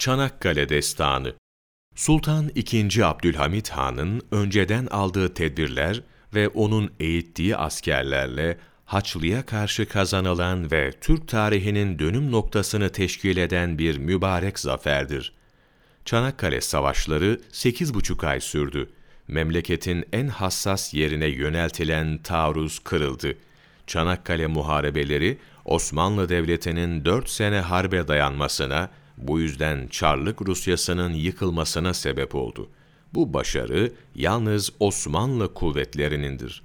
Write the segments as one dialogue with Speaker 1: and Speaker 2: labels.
Speaker 1: Çanakkale Destanı Sultan II. Abdülhamit Han'ın önceden aldığı tedbirler ve onun eğittiği askerlerle Haçlı'ya karşı kazanılan ve Türk tarihinin dönüm noktasını teşkil eden bir mübarek zaferdir. Çanakkale Savaşları 8,5 ay sürdü. Memleketin en hassas yerine yöneltilen taarruz kırıldı. Çanakkale Muharebeleri, Osmanlı Devleti'nin 4 sene harbe dayanmasına, bu yüzden Çarlık Rusyası'nın yıkılmasına sebep oldu. Bu başarı yalnız Osmanlı kuvvetlerinindir.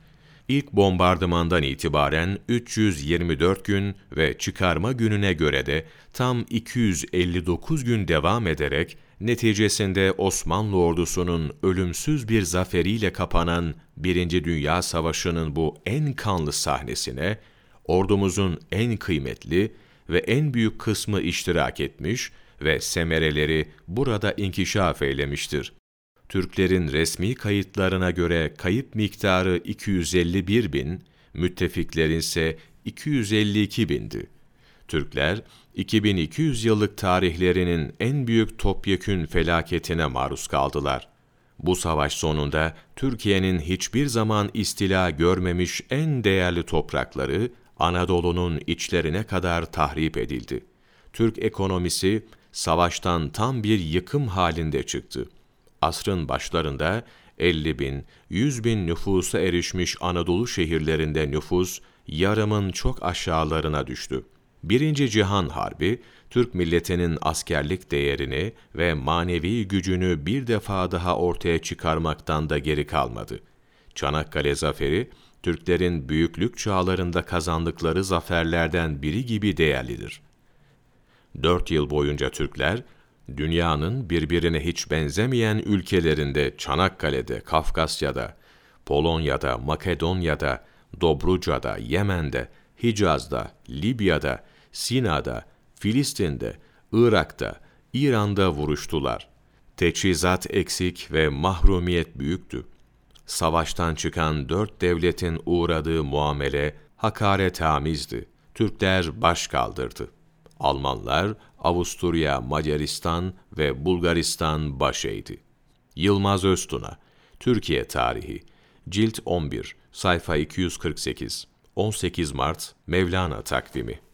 Speaker 1: İlk bombardımandan itibaren 324 gün ve çıkarma gününe göre de tam 259 gün devam ederek neticesinde Osmanlı ordusunun ölümsüz bir zaferiyle kapanan Birinci Dünya Savaşı'nın bu en kanlı sahnesine ordumuzun en kıymetli ve en büyük kısmı iştirak etmiş ve semereleri burada inkişaf eylemiştir. Türklerin resmi kayıtlarına göre kayıp miktarı 251 bin, müttefiklerin ise 252 bindi. Türkler, 2200 yıllık tarihlerinin en büyük topyekün felaketine maruz kaldılar. Bu savaş sonunda Türkiye'nin hiçbir zaman istila görmemiş en değerli toprakları Anadolu'nun içlerine kadar tahrip edildi. Türk ekonomisi savaştan tam bir yıkım halinde çıktı. Asrın başlarında 50 bin, 100 bin nüfusa erişmiş Anadolu şehirlerinde nüfus yarımın çok aşağılarına düştü. Birinci Cihan Harbi, Türk milletinin askerlik değerini ve manevi gücünü bir defa daha ortaya çıkarmaktan da geri kalmadı. Çanakkale Zaferi, Türklerin büyüklük çağlarında kazandıkları zaferlerden biri gibi değerlidir. Dört yıl boyunca Türkler, dünyanın birbirine hiç benzemeyen ülkelerinde Çanakkale'de, Kafkasya'da, Polonya'da, Makedonya'da, Dobruca'da, Yemen'de, Hicaz'da, Libya'da, Sina'da, Filistin'de, Irak'ta, İran'da vuruştular. Teçhizat eksik ve mahrumiyet büyüktü. Savaştan çıkan dört devletin uğradığı muamele hakaretamizdi. Türkler baş kaldırdı. Almanlar, Avusturya, Macaristan ve Bulgaristan baş. Yılmaz Öztuna, Türkiye Tarihi, Cilt 11, sayfa 248, 18 Mart, Mevlana takvimi.